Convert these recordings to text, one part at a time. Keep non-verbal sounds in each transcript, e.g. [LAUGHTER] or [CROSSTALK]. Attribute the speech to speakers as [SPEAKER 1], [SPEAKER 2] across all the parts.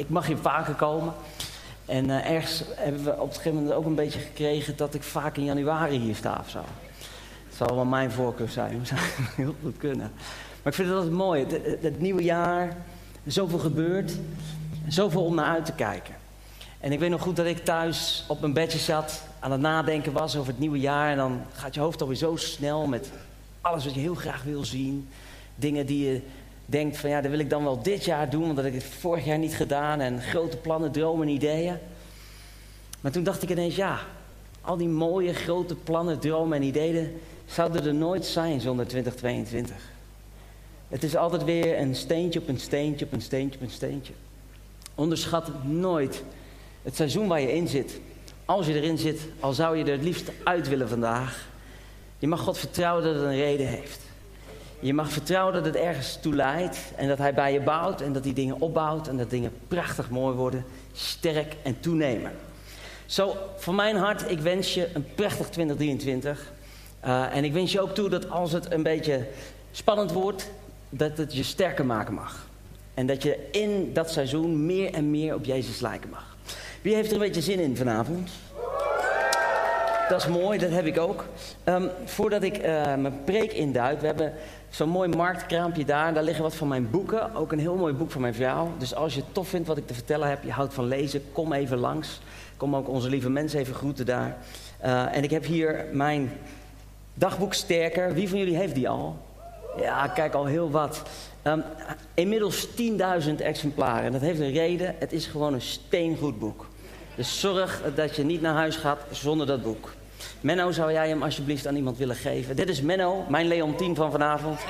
[SPEAKER 1] ik mag hier vaker komen. En uh, ergens hebben we op het gegeven moment ook een beetje gekregen dat ik vaak in januari hier sta of zo. Het zal wel mijn voorkeur zijn, [LAUGHS] dat zou heel goed kunnen. Maar ik vind het altijd mooi, het, het, nieuwe jaar, zoveel gebeurt, zoveel om naar uit te kijken. En ik weet nog goed dat ik thuis op mijn bedje zat, aan het nadenken was over het nieuwe jaar. En dan gaat je hoofd alweer zo snel met alles wat je heel graag wil zien. Dingen die je denkt van ja, dat wil ik dan wel dit jaar doen, want dat heb ik het vorig jaar niet gedaan. En grote plannen, dromen, ideeën. Maar toen dacht ik ineens, ja, al die mooie grote plannen, dromen en ideeën zouden er nooit zijn zonder 2022. Het is altijd weer een steentje op een steentje op een steentje op een steentje. Onderschat nooit het seizoen waar je in zit. Als je erin zit, al zou je er het liefst uit willen vandaag. Je mag God vertrouwen dat het een reden heeft. Je mag vertrouwen dat het ergens toe leidt en dat hij bij je bouwt en dat hij dingen opbouwt en dat dingen prachtig mooi worden, sterk en toenemen. Zo, van mijn hart, ik wens je een prachtig 2023. Uh, en ik wens je ook toe dat als het een beetje spannend wordt, dat het je sterker maken mag. En dat je in dat seizoen meer en meer op Jezus lijken mag. Wie heeft er een beetje zin in vanavond? Dat is mooi, dat heb ik ook. Um, voordat ik uh, mijn preek induik, we hebben zo'n mooi marktkraampje daar. Daar liggen wat van mijn boeken. Ook een heel mooi boek van mijn vrouw. Dus als je het tof vindt wat ik te vertellen heb, je houdt van lezen, kom even langs. Kom ook onze lieve mensen even groeten daar. Uh, en ik heb hier mijn dagboek Sterker. Wie van jullie heeft die al? Ja, kijk al heel wat. Um, inmiddels 10.000 exemplaren. En dat heeft een reden. Het is gewoon een steengoed boek. Dus zorg dat je niet naar huis gaat zonder dat boek. Menno, zou jij hem alsjeblieft aan iemand willen geven? Dit is Menno, mijn Leontien van vanavond.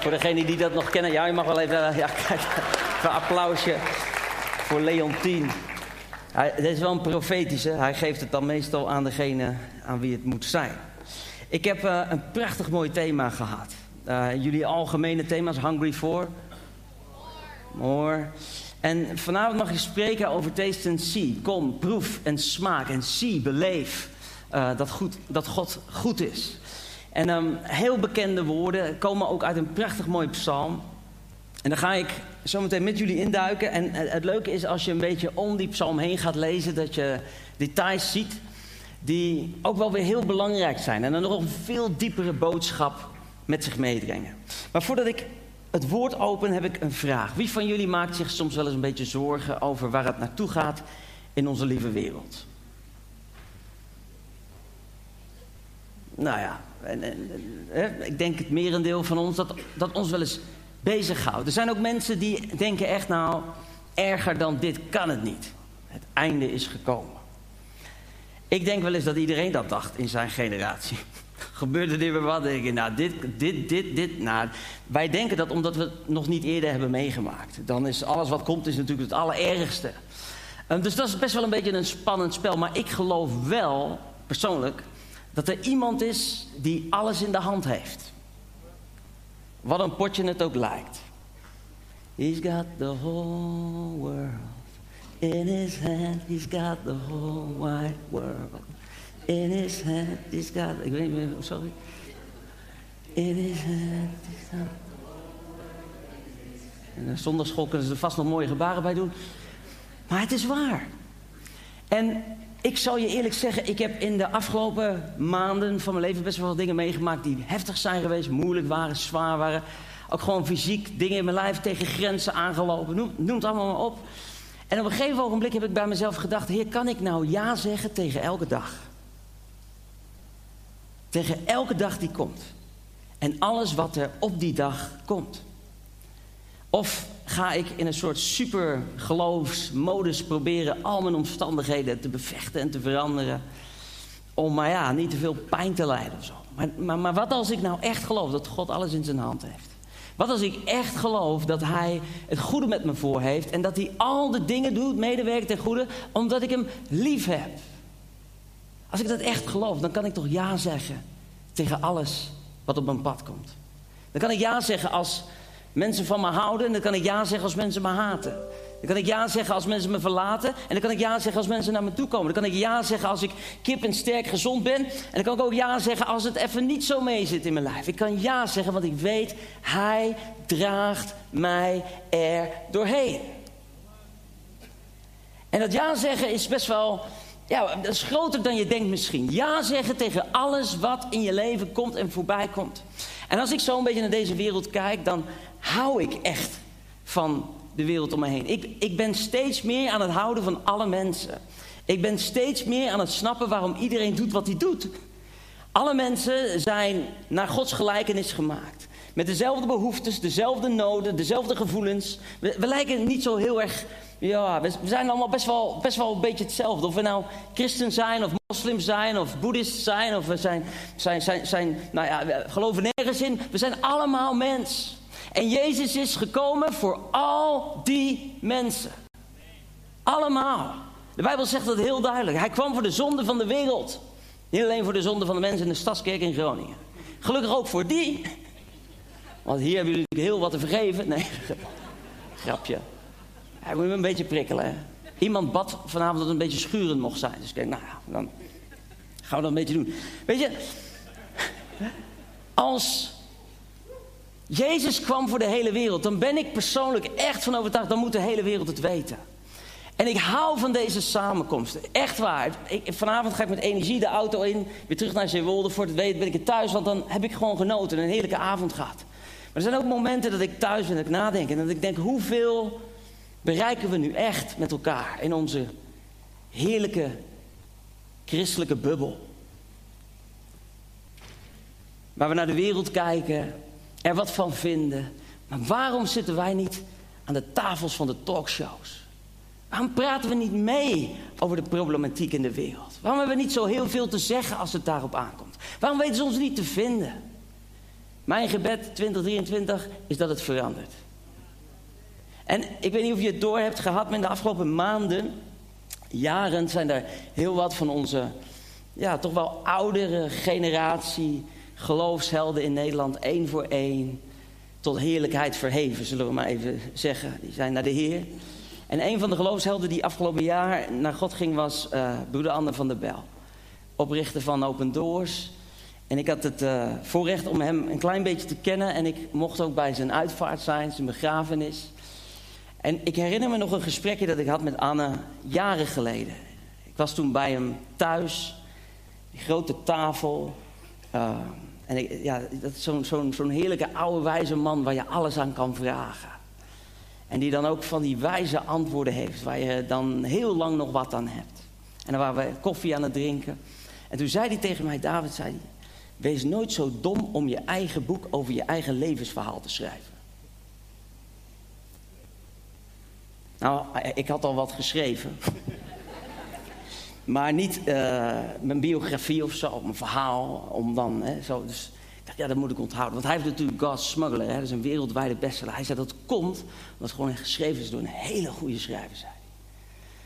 [SPEAKER 1] Voor degenen die dat nog kennen. Ja, je mag wel even... Ja, [LAUGHS] kijk, een applausje voor Leontien. Hij, dit is wel een profetische. Hij geeft het dan meestal aan degene aan wie het moet zijn. Ik heb uh, een prachtig mooi thema gehad. Uh, jullie algemene thema's, Hungry for? More. En vanavond mag je spreken over taste and see. Kom, proef en smaak en zie, beleef uh, dat, goed, dat God goed is. En um, heel bekende woorden komen ook uit een prachtig mooi psalm. En dan ga ik zometeen met jullie induiken. En het leuke is als je een beetje om die psalm heen gaat lezen, dat je details ziet die ook wel weer heel belangrijk zijn. En dan nog een veel diepere boodschap met zich meebrengen. Maar voordat ik het woord open, heb ik een vraag. Wie van jullie maakt zich soms wel eens een beetje zorgen over waar het naartoe gaat in onze lieve wereld? Nou ja, en, ik denk het merendeel van ons dat, dat ons wel eens bezighoudt. Er zijn ook mensen die denken echt nou, erger dan dit kan het niet. Het einde is gekomen. Ik denk wel eens dat iedereen dat dacht in zijn generatie. [LAUGHS] Gebeurde er weer wat? Denk ik, nou, dit, dit, dit, dit. Nou, wij denken dat omdat we het nog niet eerder hebben meegemaakt. Dan is alles wat komt is natuurlijk het allerergste. Um, dus dat is best wel een beetje een spannend spel. Maar ik geloof wel, persoonlijk, dat er iemand is die alles in de hand heeft. Wat een potje het ook lijkt. He's got the whole world in his hand. He's got the whole wide world in his hand. He's got, ik weet niet meer, sorry. In his hand. He's got... En zondagschool kunnen ze er vast nog mooie gebaren bij doen. Maar het is waar. En ik zal je eerlijk zeggen, ik heb in de afgelopen maanden van mijn leven best wel wat dingen meegemaakt die heftig zijn geweest, moeilijk waren, zwaar waren. Ook gewoon fysiek dingen in mijn lijf tegen grenzen aangelopen. Noem, noem het allemaal maar op. En op een gegeven ogenblik heb ik bij mezelf gedacht: Heer, kan ik nou ja zeggen tegen elke dag? Tegen elke dag die komt. En alles wat er op die dag komt. Of ga ik in een soort supergeloofsmodus proberen al mijn omstandigheden te bevechten en te veranderen. Om maar ja, niet te veel pijn te lijden of zo. Maar, maar, maar wat als ik nou echt geloof dat God alles in zijn hand heeft? Wat als ik echt geloof dat Hij het goede met me voor heeft en dat Hij al de dingen doet, medewerkt ten goede, omdat ik Hem lief heb? Als ik dat echt geloof, dan kan ik toch ja zeggen tegen alles wat op mijn pad komt. Dan kan ik ja zeggen als mensen van me houden en dan kan ik ja zeggen als mensen me haten. Dan kan ik ja zeggen als mensen me verlaten. En dan kan ik ja zeggen als mensen naar me toe komen. Dan kan ik ja zeggen als ik kip en sterk gezond ben. En dan kan ik ook ja zeggen als het even niet zo mee zit in mijn lijf. Ik kan ja zeggen, want ik weet, Hij draagt mij er doorheen. En dat ja zeggen is best wel, ja, dat is groter dan je denkt misschien. Ja zeggen tegen alles wat in je leven komt en voorbij komt. En als ik zo een beetje naar deze wereld kijk, dan hou ik echt van de wereld om me heen. Ik, ik ben steeds meer aan het houden van alle mensen. Ik ben steeds meer aan het snappen waarom iedereen doet wat hij doet. Alle mensen zijn naar Gods gelijkenis gemaakt. Met dezelfde behoeftes, dezelfde noden, dezelfde gevoelens. We, lijken niet zo heel erg. Ja, we, zijn allemaal best wel, best wel een beetje hetzelfde. Of we nou christen zijn, of moslim zijn, of boeddhist zijn, of we zijn, zijn, zijn, zijn nou ja, we geloven nergens in. We zijn allemaal mens. En Jezus is gekomen voor al die mensen. Allemaal. De Bijbel zegt dat heel duidelijk. Hij kwam voor de zonde van de wereld. Niet alleen voor de zonde van de mensen in de Stadskerk in Groningen. Gelukkig ook voor die. Want hier hebben jullie heel wat te vergeven. Nee, [LAUGHS] grapje. Hij moet me een beetje prikkelen. Iemand bad vanavond dat het een beetje schurend mocht zijn. Dus ik denk, nou ja, dan gaan we dat een beetje doen. Weet je, als Jezus kwam voor de hele wereld, dan ben ik persoonlijk echt van overtuigd, dan moet de hele wereld het weten. En ik hou van deze samenkomsten. Echt waar. Ik, vanavond ga ik met energie de auto in. Weer terug naar Zeewolde. Voor het weten ben ik er thuis. Want dan heb ik gewoon genoten. En een heerlijke avond gehad. Maar er zijn ook momenten dat ik thuis ben. Dat ik nadenk. En dat ik denk. Hoeveel bereiken we nu echt met elkaar. In onze heerlijke christelijke bubbel. Waar we naar de wereld kijken. Er wat van vinden. Maar waarom zitten wij niet aan de tafels van de talkshows? Waarom praten we niet mee over de problematiek in de wereld? Waarom hebben we niet zo heel veel te zeggen als het daarop aankomt? Waarom weten ze ons niet te vinden? Mijn gebed 2023 is dat het verandert. En ik weet niet of je het door hebt gehad, maar in de afgelopen maanden, jaren, zijn er heel wat van onze, ja, toch wel oudere generatie geloofshelden in Nederland, één voor één, tot heerlijkheid verheven, zullen we maar even zeggen. Die zijn naar de Heer. En een van de geloofshelden die afgelopen jaar naar God ging was uh, broeder Anne van der Bel. Oprichter van Open Doors. En ik had het uh, voorrecht om hem een klein beetje te kennen. En ik mocht ook bij zijn uitvaart zijn, zijn begrafenis. En ik herinner me nog een gesprekje dat ik had met Anne jaren geleden. Ik was toen bij hem thuis. Grote tafel. Uh, en ja, dat is zo'n heerlijke oude wijze man waar je alles aan kan vragen. En die dan ook van die wijze antwoorden heeft, waar je dan heel lang nog wat aan hebt. En dan waren we koffie aan het drinken. En toen zei hij tegen mij, David, zei wees nooit zo dom om je eigen boek over je eigen levensverhaal te schrijven. Nou, ik had al wat geschreven. Maar niet uh, mijn biografie of zo, mijn verhaal, om dan, hè, zo. Dus ja, dat moet ik onthouden. Want hij heeft natuurlijk God's Smuggler, hè, dat is een wereldwijde bestseller. Hij zei dat komt omdat het gewoon geschreven is door een hele goede schrijver,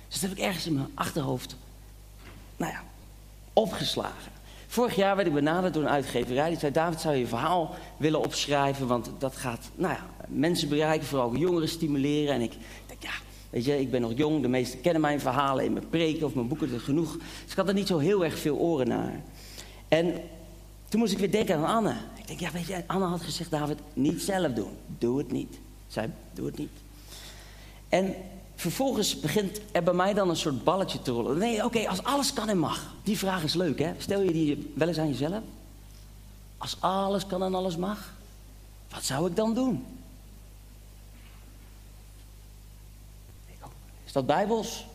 [SPEAKER 1] Dus dat heb ik ergens in mijn achterhoofd, nou ja, opgeslagen. Vorig jaar werd ik benaderd door een uitgeverij. Die zei, David, zou je je verhaal willen opschrijven? Want dat gaat, nou ja, mensen bereiken, vooral jongeren stimuleren. En ik weet je, ik ben nog jong. De meesten kennen mijn verhalen in mijn preken of mijn boeken er genoeg. Dus ik had er niet zo heel erg veel oren naar. En toen moest ik weer denken aan Anne. Ik denk, ja, weet je, Anne had gezegd, David, niet zelf doen. Doe het niet. Zij, doe het niet. En vervolgens begint er bij mij dan een soort balletje te rollen. Nee, oké, als alles kan en mag. Die vraag is leuk, hè? Stel je die wel eens aan jezelf. Als alles kan en alles mag, wat zou ik dan doen? Is dat bijbels?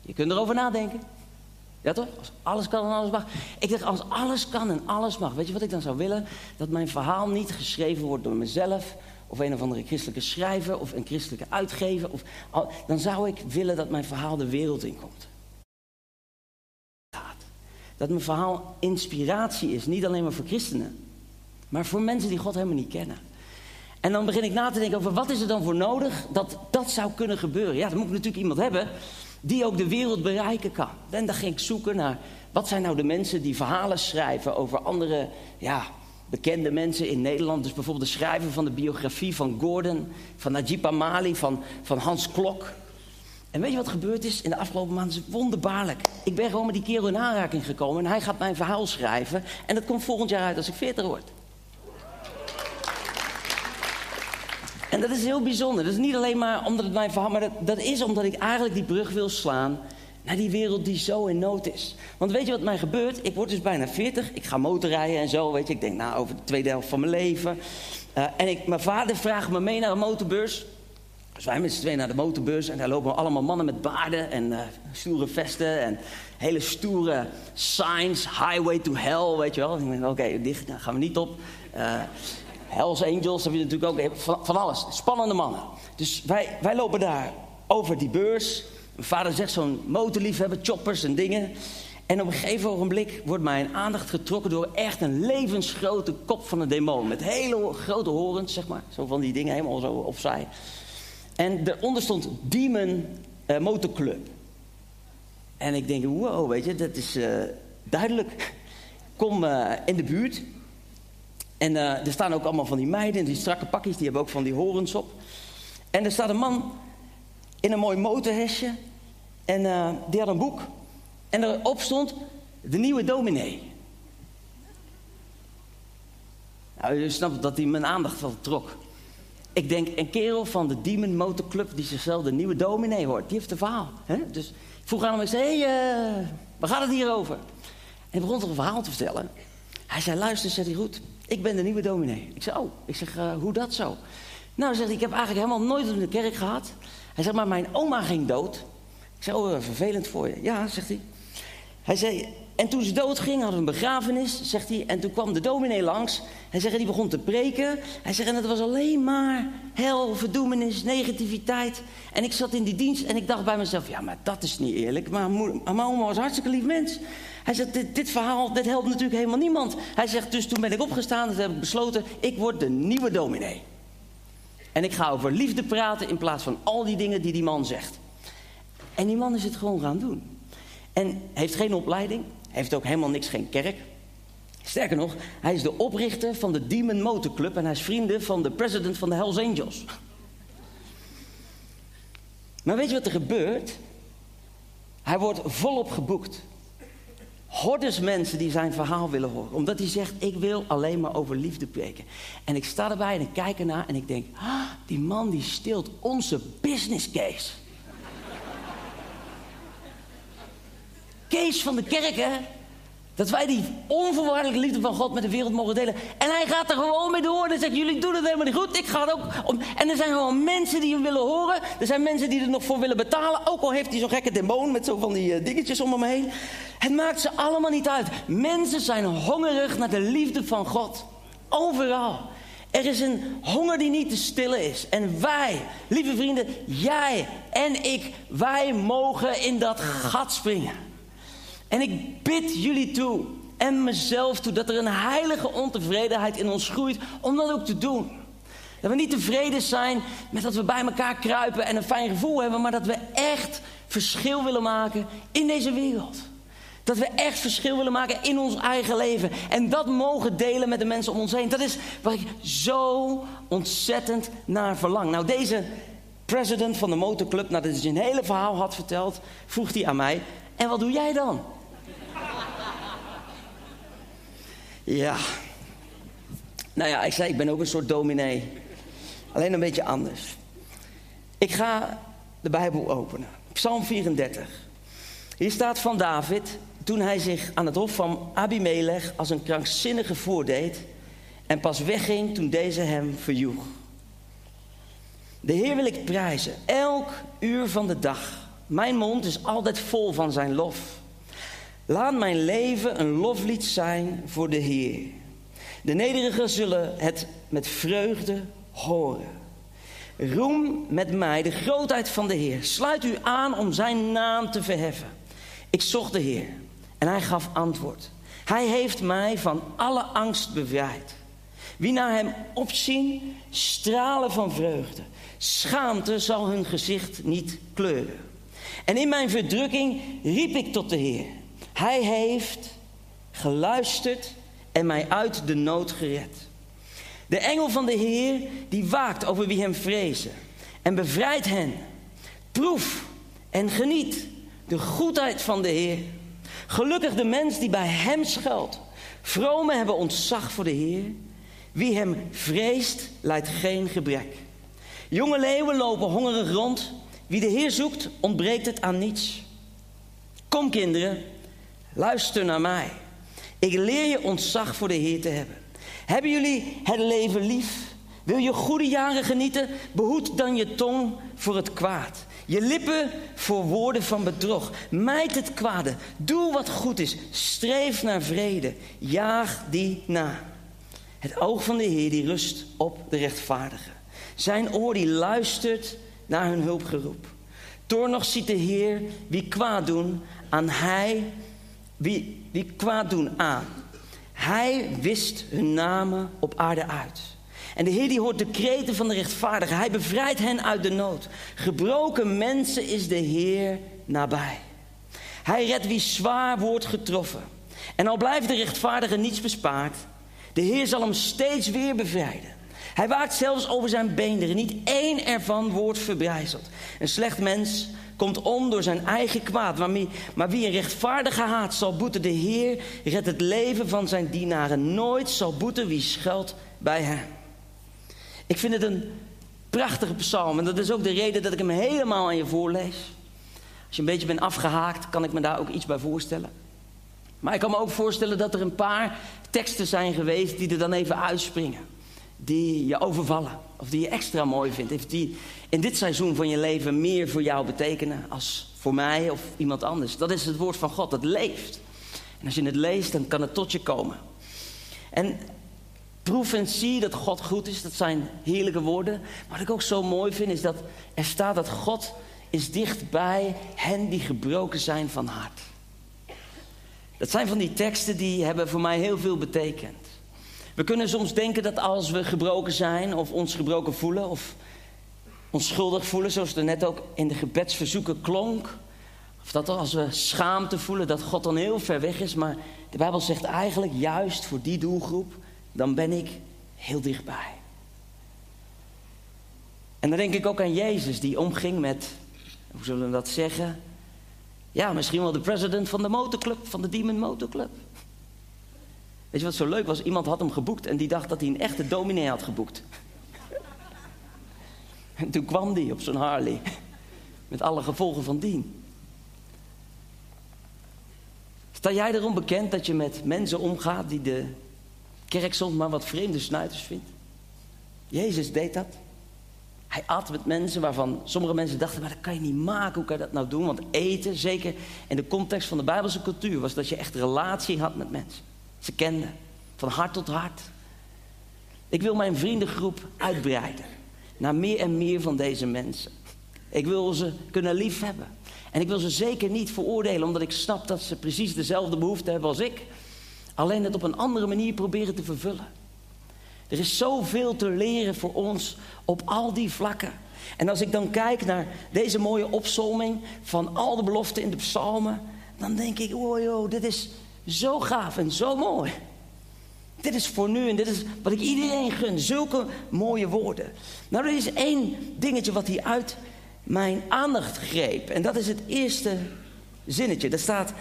[SPEAKER 1] Je kunt erover nadenken. Ja toch? Als alles kan en alles mag. Ik zeg, als alles kan en alles mag. Weet je wat ik dan zou willen? Dat mijn verhaal niet geschreven wordt door mezelf... of een of andere christelijke schrijver of een christelijke uitgever. Of, dan zou ik willen dat mijn verhaal de wereld inkomt. Dat mijn verhaal inspiratie is. Niet alleen maar voor christenen. Maar voor mensen die God helemaal niet kennen. En dan begin ik na te denken over wat is er dan voor nodig dat dat zou kunnen gebeuren. Ja, dan moet ik natuurlijk iemand hebben die ook de wereld bereiken kan. En dan ging ik zoeken naar wat zijn nou de mensen die verhalen schrijven over andere ja, bekende mensen in Nederland. Dus bijvoorbeeld de schrijver van de biografie van Gordon, van Najib Amali, van, van Hans Klok. En weet je wat gebeurd is in de afgelopen maanden? Het wonderbaarlijk. Ik ben gewoon met die kerel in aanraking gekomen en hij gaat mijn verhaal schrijven. En dat komt volgend jaar uit als ik 40 word. En dat is heel bijzonder. Dat is niet alleen maar omdat het mijn verhaal... maar dat, is omdat ik eigenlijk die brug wil slaan... naar die wereld die zo in nood is. Want weet je wat mij gebeurt? Ik word dus bijna 40. Ik ga motorrijden en zo, weet je. Ik denk, nou, over de tweede helft van mijn leven. Uh, en ik, mijn vader vraagt me mee naar een motorbeurs... Dus wij met z'n tweeën naar de motorbeurs en daar lopen allemaal mannen met baarden en uh, stoere vesten en hele stoere signs, highway to hell, weet je wel. ik denk, oké, dicht, daar gaan we niet op. Uh, Hells Angels heb je natuurlijk ook, van, van, alles. Spannende mannen. Dus wij, wij lopen daar over die beurs. Mijn vader zegt zo'n motorliefhebber, choppers en dingen. En op een gegeven ogenblik wordt mijn aandacht getrokken door echt een levensgrote kop van een demon. Met hele grote horens, zeg maar. Zo van die dingen helemaal zo opzij. En daaronder stond Demon uh, Motorclub. En ik denk, wow, weet je, dat is uh, duidelijk. Kom in de buurt. En er staan ook allemaal van die meiden in die strakke pakjes. Die hebben ook van die horens op. En er staat een man in een mooi motorhesje. En die had een boek. En erop stond de nieuwe dominee. Nou, je snapt dat hij mijn aandacht wel trok. Ik denk, een kerel van de Demon Motorclub die zichzelf de nieuwe dominee hoort. Die heeft een verhaal. Hè? Dus ik vroeg aan hem, ik zei, hey, uh, waar gaat het hier over? En hij begon toch een verhaal te vertellen. Hij zei, luister, zegt hij goed, ik ben de nieuwe dominee. Ik zei, oh, ik zeg, uh, hoe dat zo? Nou, zegt hij, ik heb eigenlijk helemaal nooit in de kerk gehad. Hij zegt, maar mijn oma ging dood. Ik zei, oh, vervelend voor je. Ja, zegt hij. Hij zei, en toen ze doodging, hadden we een begrafenis, zegt hij. En toen kwam de dominee langs. Hij zegt, die begon te preken. Hij zegt, en het was alleen maar hel, verdoemenis, negativiteit. En ik zat in die dienst en ik dacht bij mezelf, ja, maar dat is niet eerlijk. Maar mijn oma was een hartstikke lief mens. Hij zegt, dit, dit, verhaal, dit helpt natuurlijk helemaal niemand. Hij zegt, dus toen ben ik opgestaan en heb ik besloten, ik word de nieuwe dominee. En ik ga over liefde praten in plaats van al die dingen die die man zegt. En die man is het gewoon gaan doen. En heeft geen opleiding, heeft ook helemaal niks, geen kerk. Sterker nog, hij is de oprichter van de Demon Motor Club en hij is vrienden van de president van de Hells Angels. Maar weet je wat er gebeurt? Hij wordt volop geboekt. Hordes mensen die zijn verhaal willen horen. Omdat hij zegt, ik wil alleen maar over liefde preken. En ik sta erbij en ik kijk ernaar en ik denk... Ah, die man die stilt onze business case. Kees van de kerk, hè? Dat wij die onvoorwaardelijke liefde van God met de wereld mogen delen. En hij gaat er gewoon mee door. En zegt, jullie doen het helemaal niet goed. Ik ga het ook. En er zijn gewoon mensen die hem willen horen. Er zijn mensen die er nog voor willen betalen. Ook al heeft hij zo'n gekke demon met zo van die uh, dingetjes om hem heen. Het maakt ze allemaal niet uit. Mensen zijn hongerig naar de liefde van God. Overal. Er is een honger die niet te stillen is. En wij, lieve vrienden, jij en ik, wij mogen in dat gat springen. En ik bid jullie toe en mezelf toe dat er een heilige ontevredenheid in ons groeit om dat ook te doen. Dat we niet tevreden zijn met dat we bij elkaar kruipen en een fijn gevoel hebben, maar dat we echt verschil willen maken in deze wereld. Dat we echt verschil willen maken in ons eigen leven. En dat mogen delen met de mensen om ons heen. Dat is waar ik zo ontzettend naar verlang. Nou, deze president van de motorclub, nadat hij zijn hele verhaal had verteld, vroeg hij aan mij: En wat doe jij dan? Ja. Nou ja, ik zei, ik ben ook een soort dominee. Alleen een beetje anders. Ik ga de Bijbel openen. Psalm 34. Hier staat van David, toen hij zich aan het hof van Abimelech als een krankzinnige voordeed en pas wegging toen deze hem verjoeg. De Heer wil ik prijzen, elk uur van de dag. Mijn mond is altijd vol van zijn lof. Laat mijn leven een loflied zijn voor de Heer. De nederigen zullen het met vreugde horen. Roem met mij de grootheid van de Heer. Sluit u aan om zijn naam te verheffen. Ik zocht de Heer en hij gaf antwoord. Hij heeft mij van alle angst bevrijd. Wie naar hem opzien, stralen van vreugde. Schaamte zal hun gezicht niet kleuren. En in mijn verdrukking riep ik tot de Heer. Hij heeft geluisterd en mij uit de nood gered. De engel van de Heer die waakt over wie hem vrezen en bevrijdt hen. Proef en geniet de goedheid van de Heer. Gelukkig de mens die bij hem schuilt. Vromen hebben ontzag voor de Heer. Wie hem vreest, leidt geen gebrek. Jonge leeuwen lopen hongerig rond. Wie de Heer zoekt, ontbreekt het aan niets. Kom kinderen, luister naar mij. Ik leer je ontzag voor de Heer te hebben. Hebben jullie het leven lief? Wil je goede jaren genieten? Behoed dan je tong voor het kwaad. Je lippen voor woorden van bedrog. Mijd het kwade. Doe wat goed is. Streef naar vrede. Jaag die na. Het oog van de Heer die rust op de rechtvaardigen. Zijn oor die luistert naar hun hulpgeroep. Nog ziet de Heer wie kwaad doen aan hij, wie, wie kwaad doen aan. Hij wist hun namen op aarde uit. En de Heer die hoort de kreten van de rechtvaardigen. Hij bevrijdt hen uit de nood. Gebroken mensen is de Heer nabij. Hij redt wie zwaar wordt getroffen. En al blijft de rechtvaardige niets bespaard, de Heer zal hem steeds weer bevrijden. Hij waakt zelfs over zijn beenderen. Niet één ervan wordt verbrijzeld. Een slecht mens komt om door zijn eigen kwaad. Maar wie, een rechtvaardige haat zal boeten, de Heer redt het leven van zijn dienaren. Nooit zal boeten wie schuilt bij hem. Ik vind het een prachtige psalm. En dat is ook de reden dat ik hem helemaal aan je voorlees. Als je een beetje bent afgehaakt, kan ik me daar ook iets bij voorstellen. Maar ik kan me ook voorstellen dat er een paar teksten zijn geweest die er dan even uitspringen. Die je overvallen. Of die je extra mooi vindt. Of die in dit seizoen van je leven meer voor jou betekenen als voor mij of iemand anders. Dat is het woord van God, dat leeft. En als je het leest, dan kan het tot je komen. En proef en zie dat God goed is. Dat zijn heerlijke woorden. Wat ik ook zo mooi vind, is dat er staat dat God is dichtbij hen die gebroken zijn van hart. Dat zijn van die teksten die hebben voor mij heel veel betekend. We kunnen soms denken dat als we gebroken zijn of ons gebroken voelen of ons schuldig voelen, zoals er net ook in de gebedsverzoeken klonk, of dat als we schaamte voelen dat God dan heel ver weg is, maar de Bijbel zegt eigenlijk juist voor die doelgroep, dan ben ik heel dichtbij. En dan denk ik ook aan Jezus die omging met, hoe zullen we dat zeggen, ja, misschien wel de president van de motorclub, van de Demon Motorclub. Weet je wat zo leuk was? Iemand had hem geboekt en die dacht dat hij een echte dominee had geboekt. [LAUGHS] En toen kwam die op zo'n Harley. Met alle gevolgen van dien. Sta jij erom bekend dat je met mensen omgaat die de kerk soms maar wat vreemde snuiters vindt? Jezus deed dat. Hij at met mensen waarvan sommige mensen dachten, maar dat kan je niet maken, hoe kan je dat nou doen? Want eten, zeker in de context van de Bijbelse cultuur, was dat je echt relatie had met mensen. Ze kenden, van hart tot hart. Ik wil mijn vriendengroep uitbreiden naar meer en meer van deze mensen. Ik wil ze kunnen liefhebben. En ik wil ze zeker niet veroordelen, omdat ik snap dat ze precies dezelfde behoefte hebben als ik. Alleen het op een andere manier proberen te vervullen. Er is zoveel te leren voor ons op al die vlakken. En als ik dan kijk naar deze mooie opzomming van al de beloften in de psalmen, dan denk ik, joh, dit is zo gaaf en zo mooi. Dit is voor nu en dit is wat ik iedereen gun. Zulke mooie woorden. Nou, er is één dingetje wat hier uit mijn aandacht greep. En dat is het eerste zinnetje. Dat staat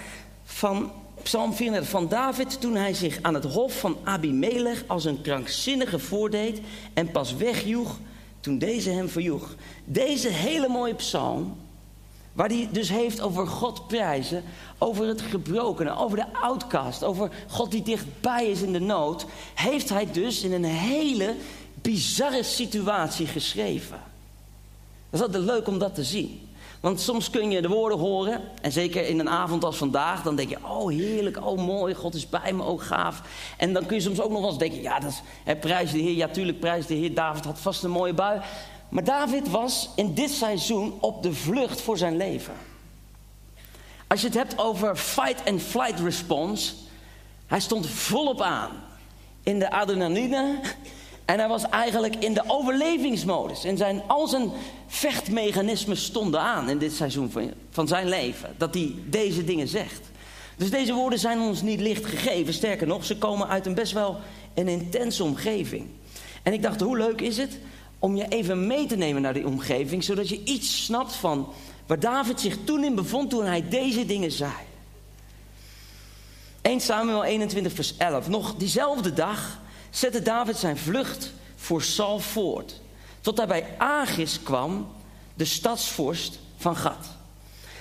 [SPEAKER 1] van Psalm 34 van David toen hij zich aan het hof van Abimelech als een krankzinnige voordeed en pas wegjoeg toen deze hem verjoeg. Deze hele mooie psalm, waar hij dus heeft over God prijzen, over het gebrokene, over de outcast, over God die dichtbij is in de nood, heeft hij dus in een hele bizarre situatie geschreven. Dat is altijd leuk om dat te zien. Want soms kun je de woorden horen, en zeker in een avond als vandaag, dan denk je, oh heerlijk, oh mooi, God is bij me, oh gaaf. En dan kun je soms ook nog wel eens denken, ja, dat is, prijs de Heer, ja tuurlijk prijs de Heer, David had vast een mooie bui. Maar David was in dit seizoen op de vlucht voor zijn leven. Als je het hebt over fight and flight response, hij stond volop aan in de adrenaline en hij was eigenlijk in de overlevingsmodus. En zijn, al zijn vechtmechanismen stonden aan in dit seizoen van, van zijn leven. Dat hij deze dingen zegt. Dus deze woorden zijn ons niet licht gegeven. Sterker nog, ze komen uit een best wel een intense omgeving. En ik dacht, hoe leuk is het om je even mee te nemen naar die omgeving, zodat je iets snapt van waar David zich toen in bevond toen hij deze dingen zei. 1 Samuel 21 vers 11. Nog diezelfde dag zette David zijn vlucht voor Saul voort. Tot hij bij Agis kwam, de stadsvorst van Gad.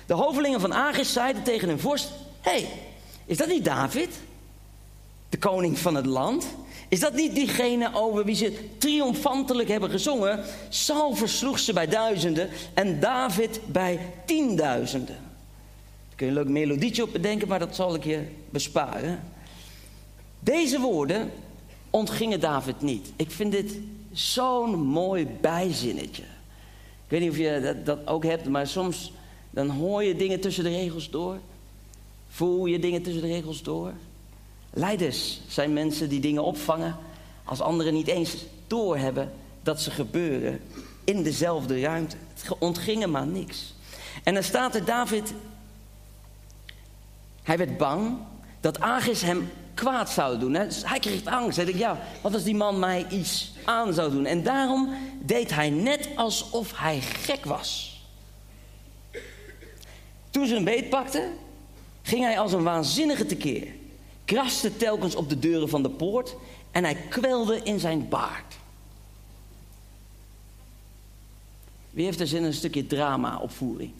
[SPEAKER 1] De hovelingen van Agis zeiden tegen hun vorst: Hé, hey, is dat niet David? De koning van het land? Is dat niet diegene over wie ze triomfantelijk hebben gezongen? Saul versloeg ze bij duizenden en David bij tienduizenden. Daar kun je een leuk melodietje op bedenken, maar dat zal ik je besparen. Deze woorden ontgingen David niet. Ik vind dit zo'n mooi bijzinnetje. Ik weet niet of je dat, dat ook hebt, maar soms dan hoor je dingen tussen de regels door. Voel je dingen tussen de regels door. Leiders zijn mensen die dingen opvangen als anderen niet eens doorhebben dat ze gebeuren in dezelfde ruimte. Het ontging maar niks. En dan staat er David, hij werd bang dat Agis hem kwaad zou doen. Hij kreeg angst. Hij dacht, ja, wat als die man mij iets aan zou doen? En daarom deed hij net alsof hij gek was. Toen ze een beet pakten, ging hij als een waanzinnige tekeer. Kraste telkens op de deuren van de poort en hij kwelde in zijn baard. Wie heeft er zin in een stukje drama-opvoering?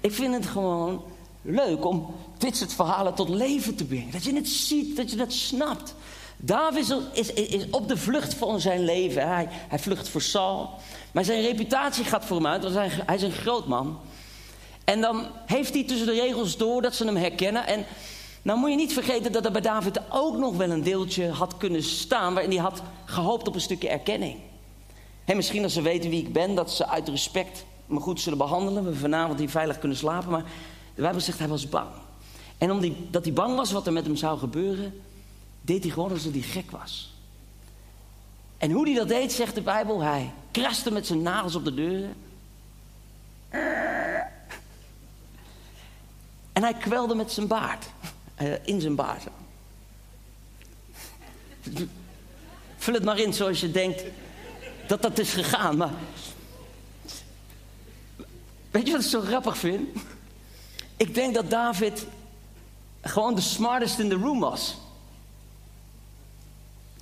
[SPEAKER 1] Ik vind het gewoon leuk om dit soort verhalen tot leven te brengen. Dat je het ziet, dat je het snapt. David is, is, op de vlucht van zijn leven. Hij, hij vlucht voor Saul. Maar zijn reputatie gaat voor hem uit, want hij, hij is een groot man. En dan heeft hij tussen de regels door dat ze hem herkennen. En nou moet je niet vergeten dat er bij David ook nog wel een deeltje had kunnen staan... waarin hij had gehoopt op een stukje erkenning. En misschien als ze weten wie ik ben, dat ze uit respect me goed zullen behandelen. We vanavond hier veilig kunnen slapen. Maar de Bijbel zegt hij was bang. En omdat dat hij bang was wat er met hem zou gebeuren, deed hij gewoon alsof hij gek was. En hoe hij dat deed, zegt de Bijbel, hij kraste met zijn nagels op de deuren. En hij kwelde met zijn baard. Eh, in zijn baard. Vul het maar in zoals je denkt dat dat is gegaan. Maar weet je wat ik zo grappig vind? Ik denk dat David gewoon de smartest in the room was.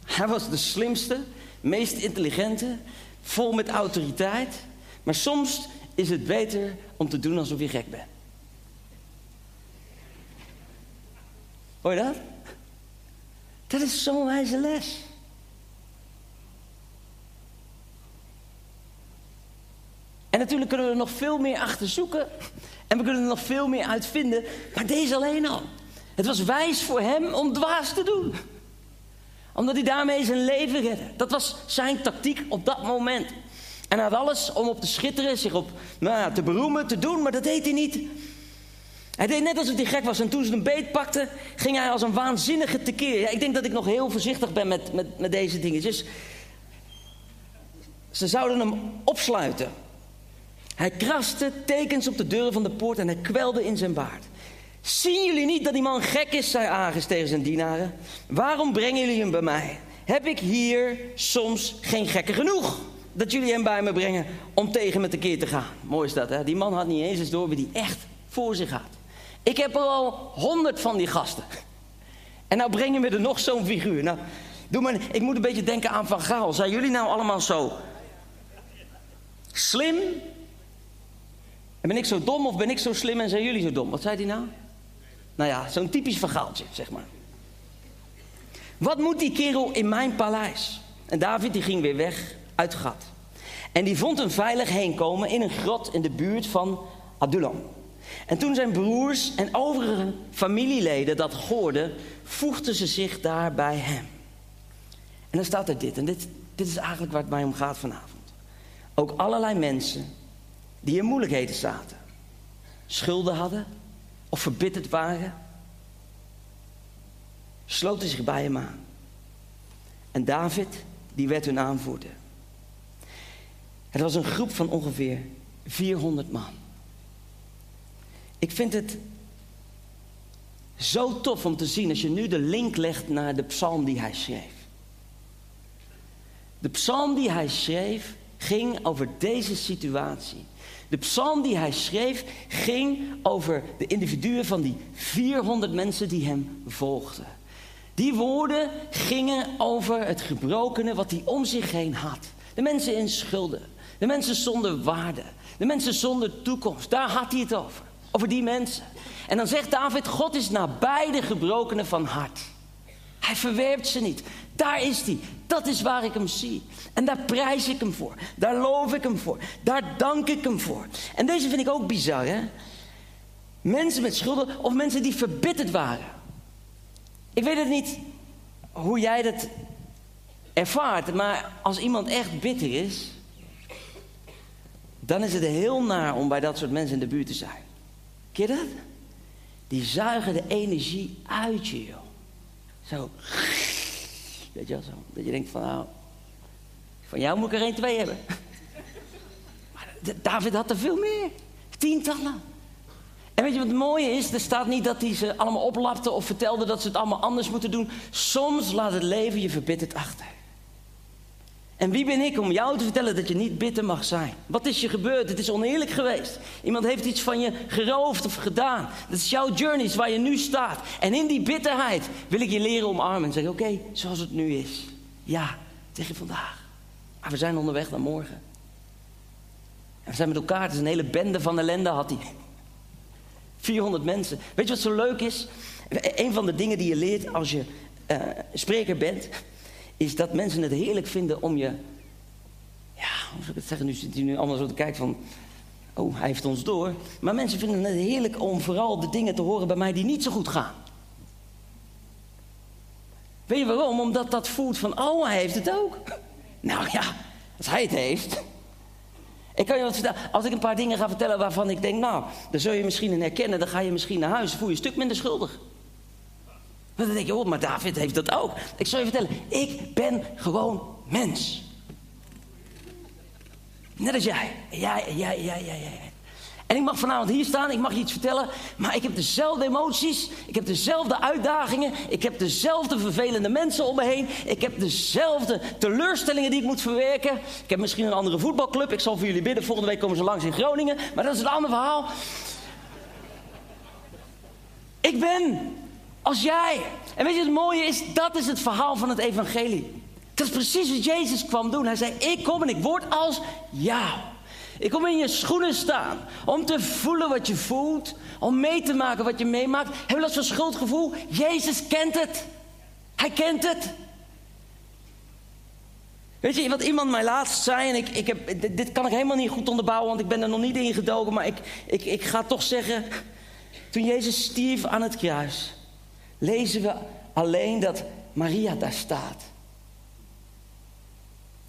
[SPEAKER 1] Hij was de slimste, meest intelligente, vol met autoriteit. Maar soms is het beter om te doen alsof je gek bent. Hoor je dat? Dat is zo'n wijze les. En natuurlijk kunnen we er nog veel meer achter zoeken. En we kunnen er nog veel meer uitvinden. Maar deze alleen al. Het was wijs voor hem om dwaas te doen. Omdat hij daarmee zijn leven redde. Dat was zijn tactiek op dat moment. En hij had alles om op te schitteren, zich op nou ja, te beroemen, te doen. Maar dat deed hij niet. Hij deed net alsof hij gek was. En toen ze een beet pakte, ging hij als een waanzinnige tekeer. Ja, ik denk dat ik nog heel voorzichtig ben met, met, met deze dingetjes. Ze zouden hem opsluiten. Hij kraste tekens op de deuren van de poort en hij kwelde in zijn baard. Zien jullie niet dat die man gek is, zei Agis tegen zijn dienaren. Waarom brengen jullie hem bij mij? Heb ik hier soms geen gekken genoeg? Dat jullie hem bij me brengen om tegen me tekeer te gaan. Mooi is dat, hè? Die man had niet eens eens door wie die echt voor zich had. Ik heb al honderd van die gasten. En nou brengen we er nog zo'n figuur. Nou, doe maar, ik moet een beetje denken aan Van Gaal. Zijn jullie nou allemaal zo slim? En ben ik zo dom of ben ik zo slim en zijn jullie zo dom? Wat zei hij nou? Nou ja, zo'n typisch vergaaltje, zeg maar. Wat moet die kerel in mijn paleis? En David die ging weer weg uit gat. En die vond een veilig heenkomen in een grot in de buurt van Adullam. En toen zijn broers en overige familieleden dat hoorden, voegden ze zich daar bij hem. En dan staat er dit, en dit, dit is eigenlijk waar het mij om gaat vanavond. Ook allerlei mensen die in moeilijkheden zaten, schulden hadden of verbitterd waren, sloten zich bij hem aan. En David, die werd hun aanvoerder. Het was een groep van ongeveer 400 man. Ik vind het zo tof om te zien als je nu de link legt naar de psalm die hij schreef. De psalm die hij schreef ging over deze situatie. De psalm die hij schreef ging over de individuen van die 400 mensen die hem volgden. Die woorden gingen over het gebrokene wat hij om zich heen had. De mensen in schulden. De mensen zonder waarde. De mensen zonder toekomst. Daar had hij het over. Over die mensen. En dan zegt David: God is nabij de gebrokenen van hart. Hij verwerpt ze niet. Daar is hij. Dat is waar ik hem zie. En daar prijs ik hem voor. Daar loof ik hem voor. Daar dank ik hem voor. En deze vind ik ook bizar, hè? Mensen met schulden of mensen die verbitterd waren. Ik weet het niet hoe jij dat ervaart, maar als iemand echt bitter is, dan is het heel naar om bij dat soort mensen in de buurt te zijn. Ken je dat? Die zuigen de energie uit je, joh. Zo. Weet je wel zo. Dat je denkt van nou, van jou moet ik er één, twee hebben. [LAUGHS] Maar David had er veel meer. Tientallen. En weet je wat het mooie is? Er staat niet dat hij ze allemaal oplapte of vertelde dat ze het allemaal anders moeten doen. Soms laat het leven je verbitterd achter. En wie ben ik om jou te vertellen dat je niet bitter mag zijn? Wat is je gebeurd? Het is oneerlijk geweest. Iemand heeft iets van je geroofd of gedaan. Dat is jouw journey, waar je nu staat. En in die bitterheid wil ik je leren omarmen en zeggen: Oké, zoals het nu is. Ja, tegen vandaag. Maar we zijn onderweg naar morgen. En we zijn met elkaar. Het is een hele bende van ellende had hij. 400 mensen. Weet je wat zo leuk is? Een van de dingen die je leert als je uh, spreker bent is dat mensen het heerlijk vinden om je. Ja, hoe zou ik het zeggen? Nu zit hij nu allemaal zo te kijken van. Oh, hij heeft ons door. Maar mensen vinden het heerlijk om vooral de dingen te horen bij mij die niet zo goed gaan. Weet je waarom? Omdat dat voelt van, oh, hij heeft het ook. [LAUGHS] Nou ja, als hij het heeft. Ik kan je wat vertellen. Als ik een paar dingen ga vertellen waarvan ik denk, nou, daar zul je misschien in herkennen. Dan ga je misschien naar huis. voel je een stuk minder schuldig. Maar dan denk je, oh, maar David heeft dat ook. Ik zal je vertellen, ik ben gewoon mens. Net als jij. Ja, ja, ja, ja, ja. En ik mag vanavond hier staan, ik mag je iets vertellen, maar ik heb dezelfde emoties, ik heb dezelfde uitdagingen, ik heb dezelfde vervelende mensen om me heen, ik heb dezelfde teleurstellingen die ik moet verwerken. Ik heb misschien een andere voetbalclub, ik zal voor jullie bidden, volgende week komen ze langs in Groningen, maar dat is een ander verhaal. Ik ben als jij. En weet je, het mooie is, dat is het verhaal van het evangelie. Dat is precies wat Jezus kwam doen. Hij zei, ik kom en ik word als jou. Ik kom in je schoenen staan om te voelen wat je voelt, om mee te maken wat je meemaakt. Heb je last van schuldgevoel? Jezus kent het. Hij kent het. Weet je, wat iemand mij laatst zei, en ik, ik heb, dit kan ik helemaal niet goed onderbouwen, want ik ben er nog niet in gedoken, maar ik, ik, ik ga toch zeggen, toen Jezus stierf aan het kruis, lezen we alleen dat Maria daar staat.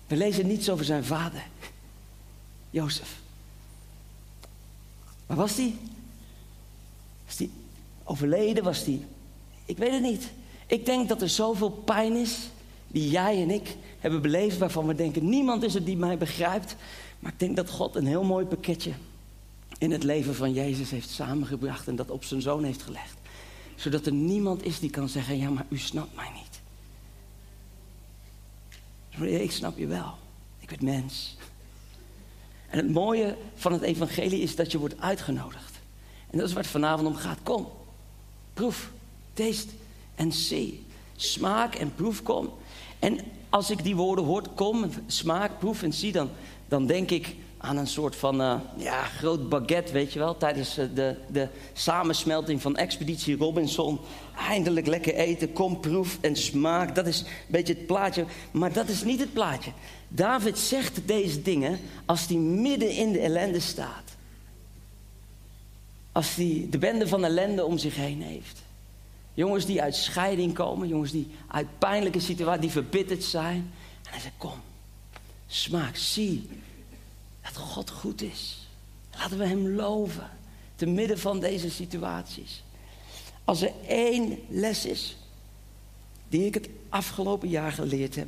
[SPEAKER 1] We lezen niets over zijn vader, Jozef. Waar was die? Was die overleden? Was die. Ik weet het niet. Ik denk dat er zoveel pijn is die jij en ik hebben beleefd, waarvan we denken: niemand is het die mij begrijpt. Maar ik denk dat God een heel mooi pakketje in het leven van Jezus heeft samengebracht en dat op zijn zoon heeft gelegd zodat er niemand is die kan zeggen, ja maar u snapt mij niet. Ik snap je wel. Ik ben mens. En het mooie van het evangelie is dat je wordt uitgenodigd. En dat is waar het vanavond om gaat. Kom, proef, taste en zie. Smaak en proef, kom. En als ik die woorden hoor, kom, smaak, proef en zie, dan, dan denk ik, aan een soort van uh, ja, groot baguette, weet je wel. Tijdens uh, de, de samensmelting van Expeditie Robinson. Eindelijk lekker eten, kom, proef en smaak. Dat is een beetje het plaatje. Maar dat is niet het plaatje. David zegt deze dingen als hij midden in de ellende staat. Als hij de bende van ellende om zich heen heeft. Jongens die uit scheiding komen, jongens die uit pijnlijke situaties, die verbitterd zijn. En hij zegt, kom, smaak, zie dat God goed is. Laten we Hem loven, te midden van deze situaties. Als er één les is die ik het afgelopen jaar geleerd heb,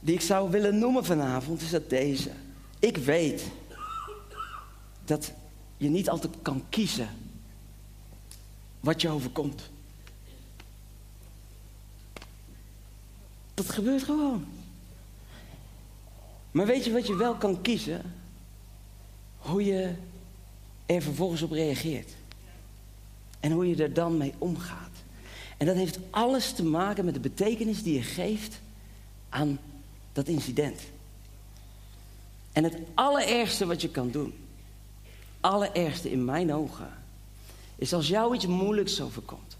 [SPEAKER 1] die ik zou willen noemen vanavond, is dat deze. Ik weet dat je niet altijd kan kiezen wat je overkomt. Dat gebeurt gewoon. Maar weet je wat je wel kan kiezen? Hoe je er vervolgens op reageert. En hoe je er dan mee omgaat. En dat heeft alles te maken met de betekenis die je geeft aan dat incident. En het allerergste wat je kan doen, allerergste in mijn ogen, is als jou iets moeilijks overkomt.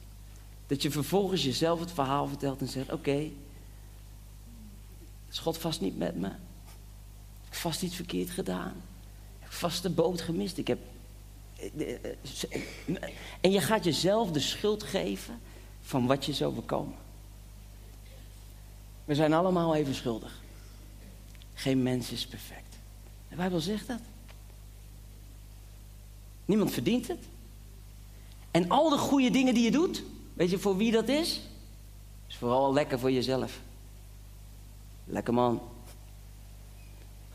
[SPEAKER 1] Dat je vervolgens jezelf het verhaal vertelt en zegt: Oké, is God vast niet met me? Vast iets verkeerd gedaan. Ik heb vast de boot gemist. Ik heb... En je gaat jezelf de schuld geven van wat je is overkomen. We zijn allemaal even schuldig. Geen mens is perfect. De Bijbel zegt dat. Niemand verdient het. En al de goede dingen die je doet, weet je voor wie dat is? Is vooral lekker voor jezelf. Lekker man.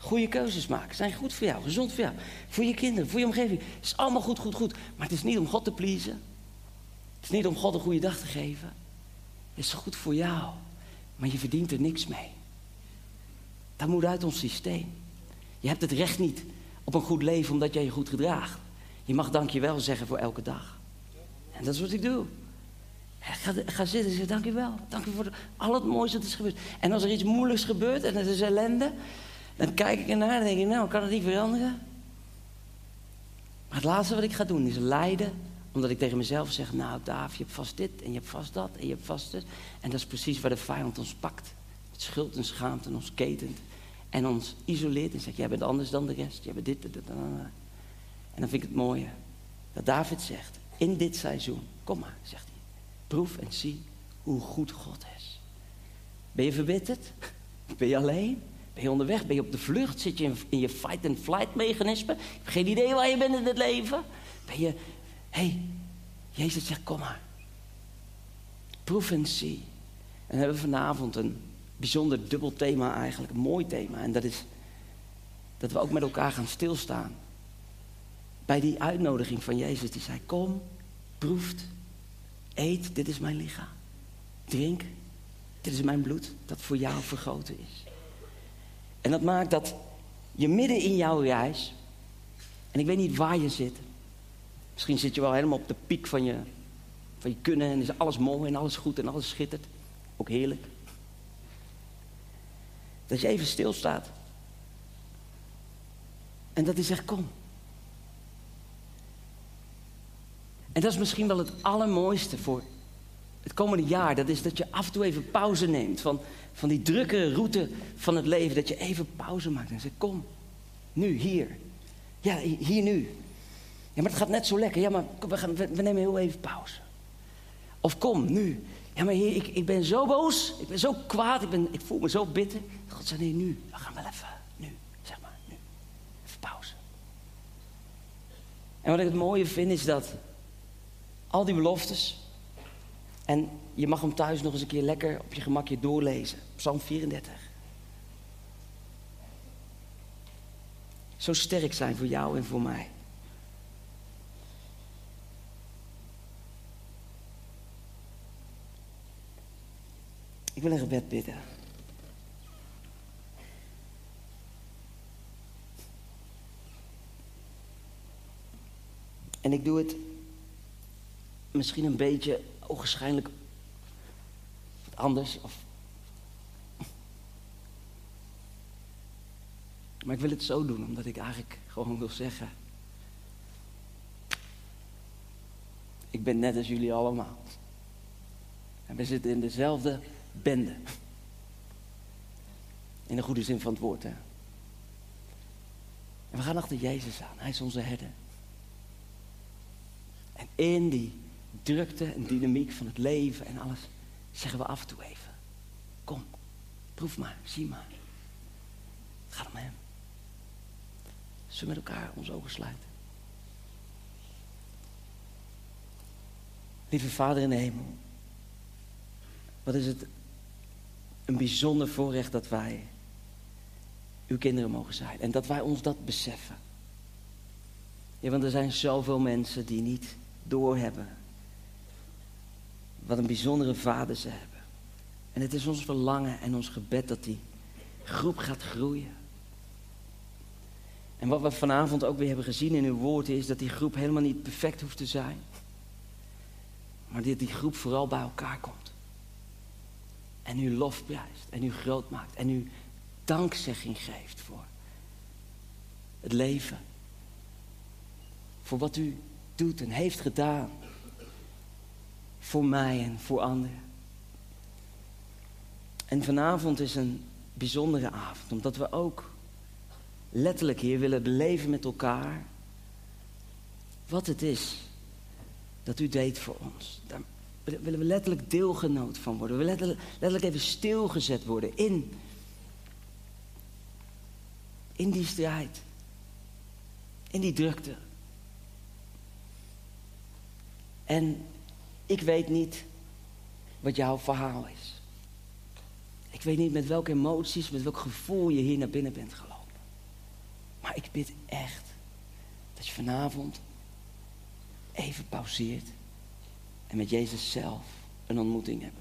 [SPEAKER 1] Goede keuzes maken. Zijn goed voor jou, gezond voor jou. Voor je kinderen, voor je omgeving. Het is allemaal goed, goed, goed. Maar het is niet om God te pleasen. Het is niet om God een goede dag te geven. Het is goed voor jou. Maar je verdient er niks mee. Dat moet uit ons systeem. Je hebt het recht niet op een goed leven omdat jij je goed gedraagt. Je mag dankjewel zeggen voor elke dag. En dat is wat ik doe. Ga, ga zitten en zeg dankjewel. Dank u voor al het mooiste dat is gebeurd. En als er iets moeilijks gebeurt en het is ellende, dan kijk ik ernaar en denk ik, nou, kan het niet veranderen? Maar het laatste wat ik ga doen is lijden, omdat ik tegen mezelf zeg, nou Daaf, je hebt vast dit en je hebt vast dat en je hebt vast dit. En dat is precies waar de vijand ons pakt. Het schuld en schaamte ons ketent en ons isoleert en zegt, jij bent anders dan de rest, jij bent dit, dit, dit, dit. En dan vind ik het mooie dat David zegt, in dit seizoen, kom maar, zegt hij. Proef en zie hoe goed God is. Ben je verbitterd? Ben je alleen? Ben je onderweg? Ben je op de vlucht? Zit je in, je fight-and-flight mechanisme? Heb geen idee waar je bent in het leven. Ben je... Hé, hey, Jezus zegt, kom maar. Proef en zie. En dan hebben we vanavond een bijzonder dubbel thema eigenlijk. Een mooi thema. En dat is dat we ook met elkaar gaan stilstaan. Bij die uitnodiging van Jezus. Die zei, kom, proeft Eet, dit is mijn lichaam. Drink, dit is mijn bloed dat voor jou vergoten is. En dat maakt dat je midden in jouw reis, en ik weet niet waar je zit. Misschien zit je wel helemaal op de piek van je, van je kunnen en is alles mooi en alles goed en alles schittert. Ook heerlijk. Dat je even stilstaat. En dat hij zegt, kom. En dat is misschien wel het allermooiste voor het komende jaar. Dat is dat je af en toe even pauze neemt van, van die drukke route van het leven. Dat je even pauze maakt en zegt, kom, nu, hier. Ja, hier nu. Ja, maar het gaat net zo lekker. Ja, maar we, gaan, we, nemen heel even pauze. Of kom, nu. Ja, maar heer, ik, ik ben zo boos. Ik ben zo kwaad. Ik, ben, ik voel me zo bitter. God zei, nee, nu. We gaan wel even, nu. Zeg maar, nu. Even pauze. En wat ik het mooie vind is dat al die beloftes. En je mag hem thuis nog eens een keer lekker op je gemakje doorlezen. Psalm 34. Zo sterk zijn voor jou en voor mij. Ik wil een gebed bidden. En ik doe het misschien een beetje ogenschijnlijk anders. Of... Maar ik wil het zo doen, omdat ik eigenlijk gewoon wil zeggen. Ik ben net als jullie allemaal. En we zitten in dezelfde bende. In de goede zin van het woord, hè. En we gaan achter Jezus aan. Hij is onze herder. En in die drukte en dynamiek van het leven en alles, zeggen we af en toe even. Kom, proef maar, zie maar. Het gaat om hem. Zullen we met elkaar onze ogen sluiten? Lieve Vader in de hemel, wat is het een bijzonder voorrecht dat wij uw kinderen mogen zijn. En dat wij ons dat beseffen. Ja, want er zijn zoveel mensen die niet doorhebben wat een bijzondere vader ze hebben. En het is ons verlangen en ons gebed dat die groep gaat groeien. En wat we vanavond ook weer hebben gezien in uw woord is dat die groep helemaal niet perfect hoeft te zijn. Maar dat die groep vooral bij elkaar komt. En u lofprijst en u groot maakt en u dankzegging geeft voor het leven. Voor wat u doet en heeft gedaan. Voor mij en voor anderen. En vanavond is een bijzondere avond, omdat we ook letterlijk hier willen beleven met elkaar wat het is dat u deed voor ons. Daar willen we letterlijk deelgenoot van worden. We willen letterlijk, even stilgezet worden in, in die strijd. In die drukte. En ik weet niet wat jouw verhaal is. Ik weet niet met welke emoties, met welk gevoel je hier naar binnen bent gelopen. Maar ik bid echt dat je vanavond even pauzeert en met Jezus zelf een ontmoeting mag.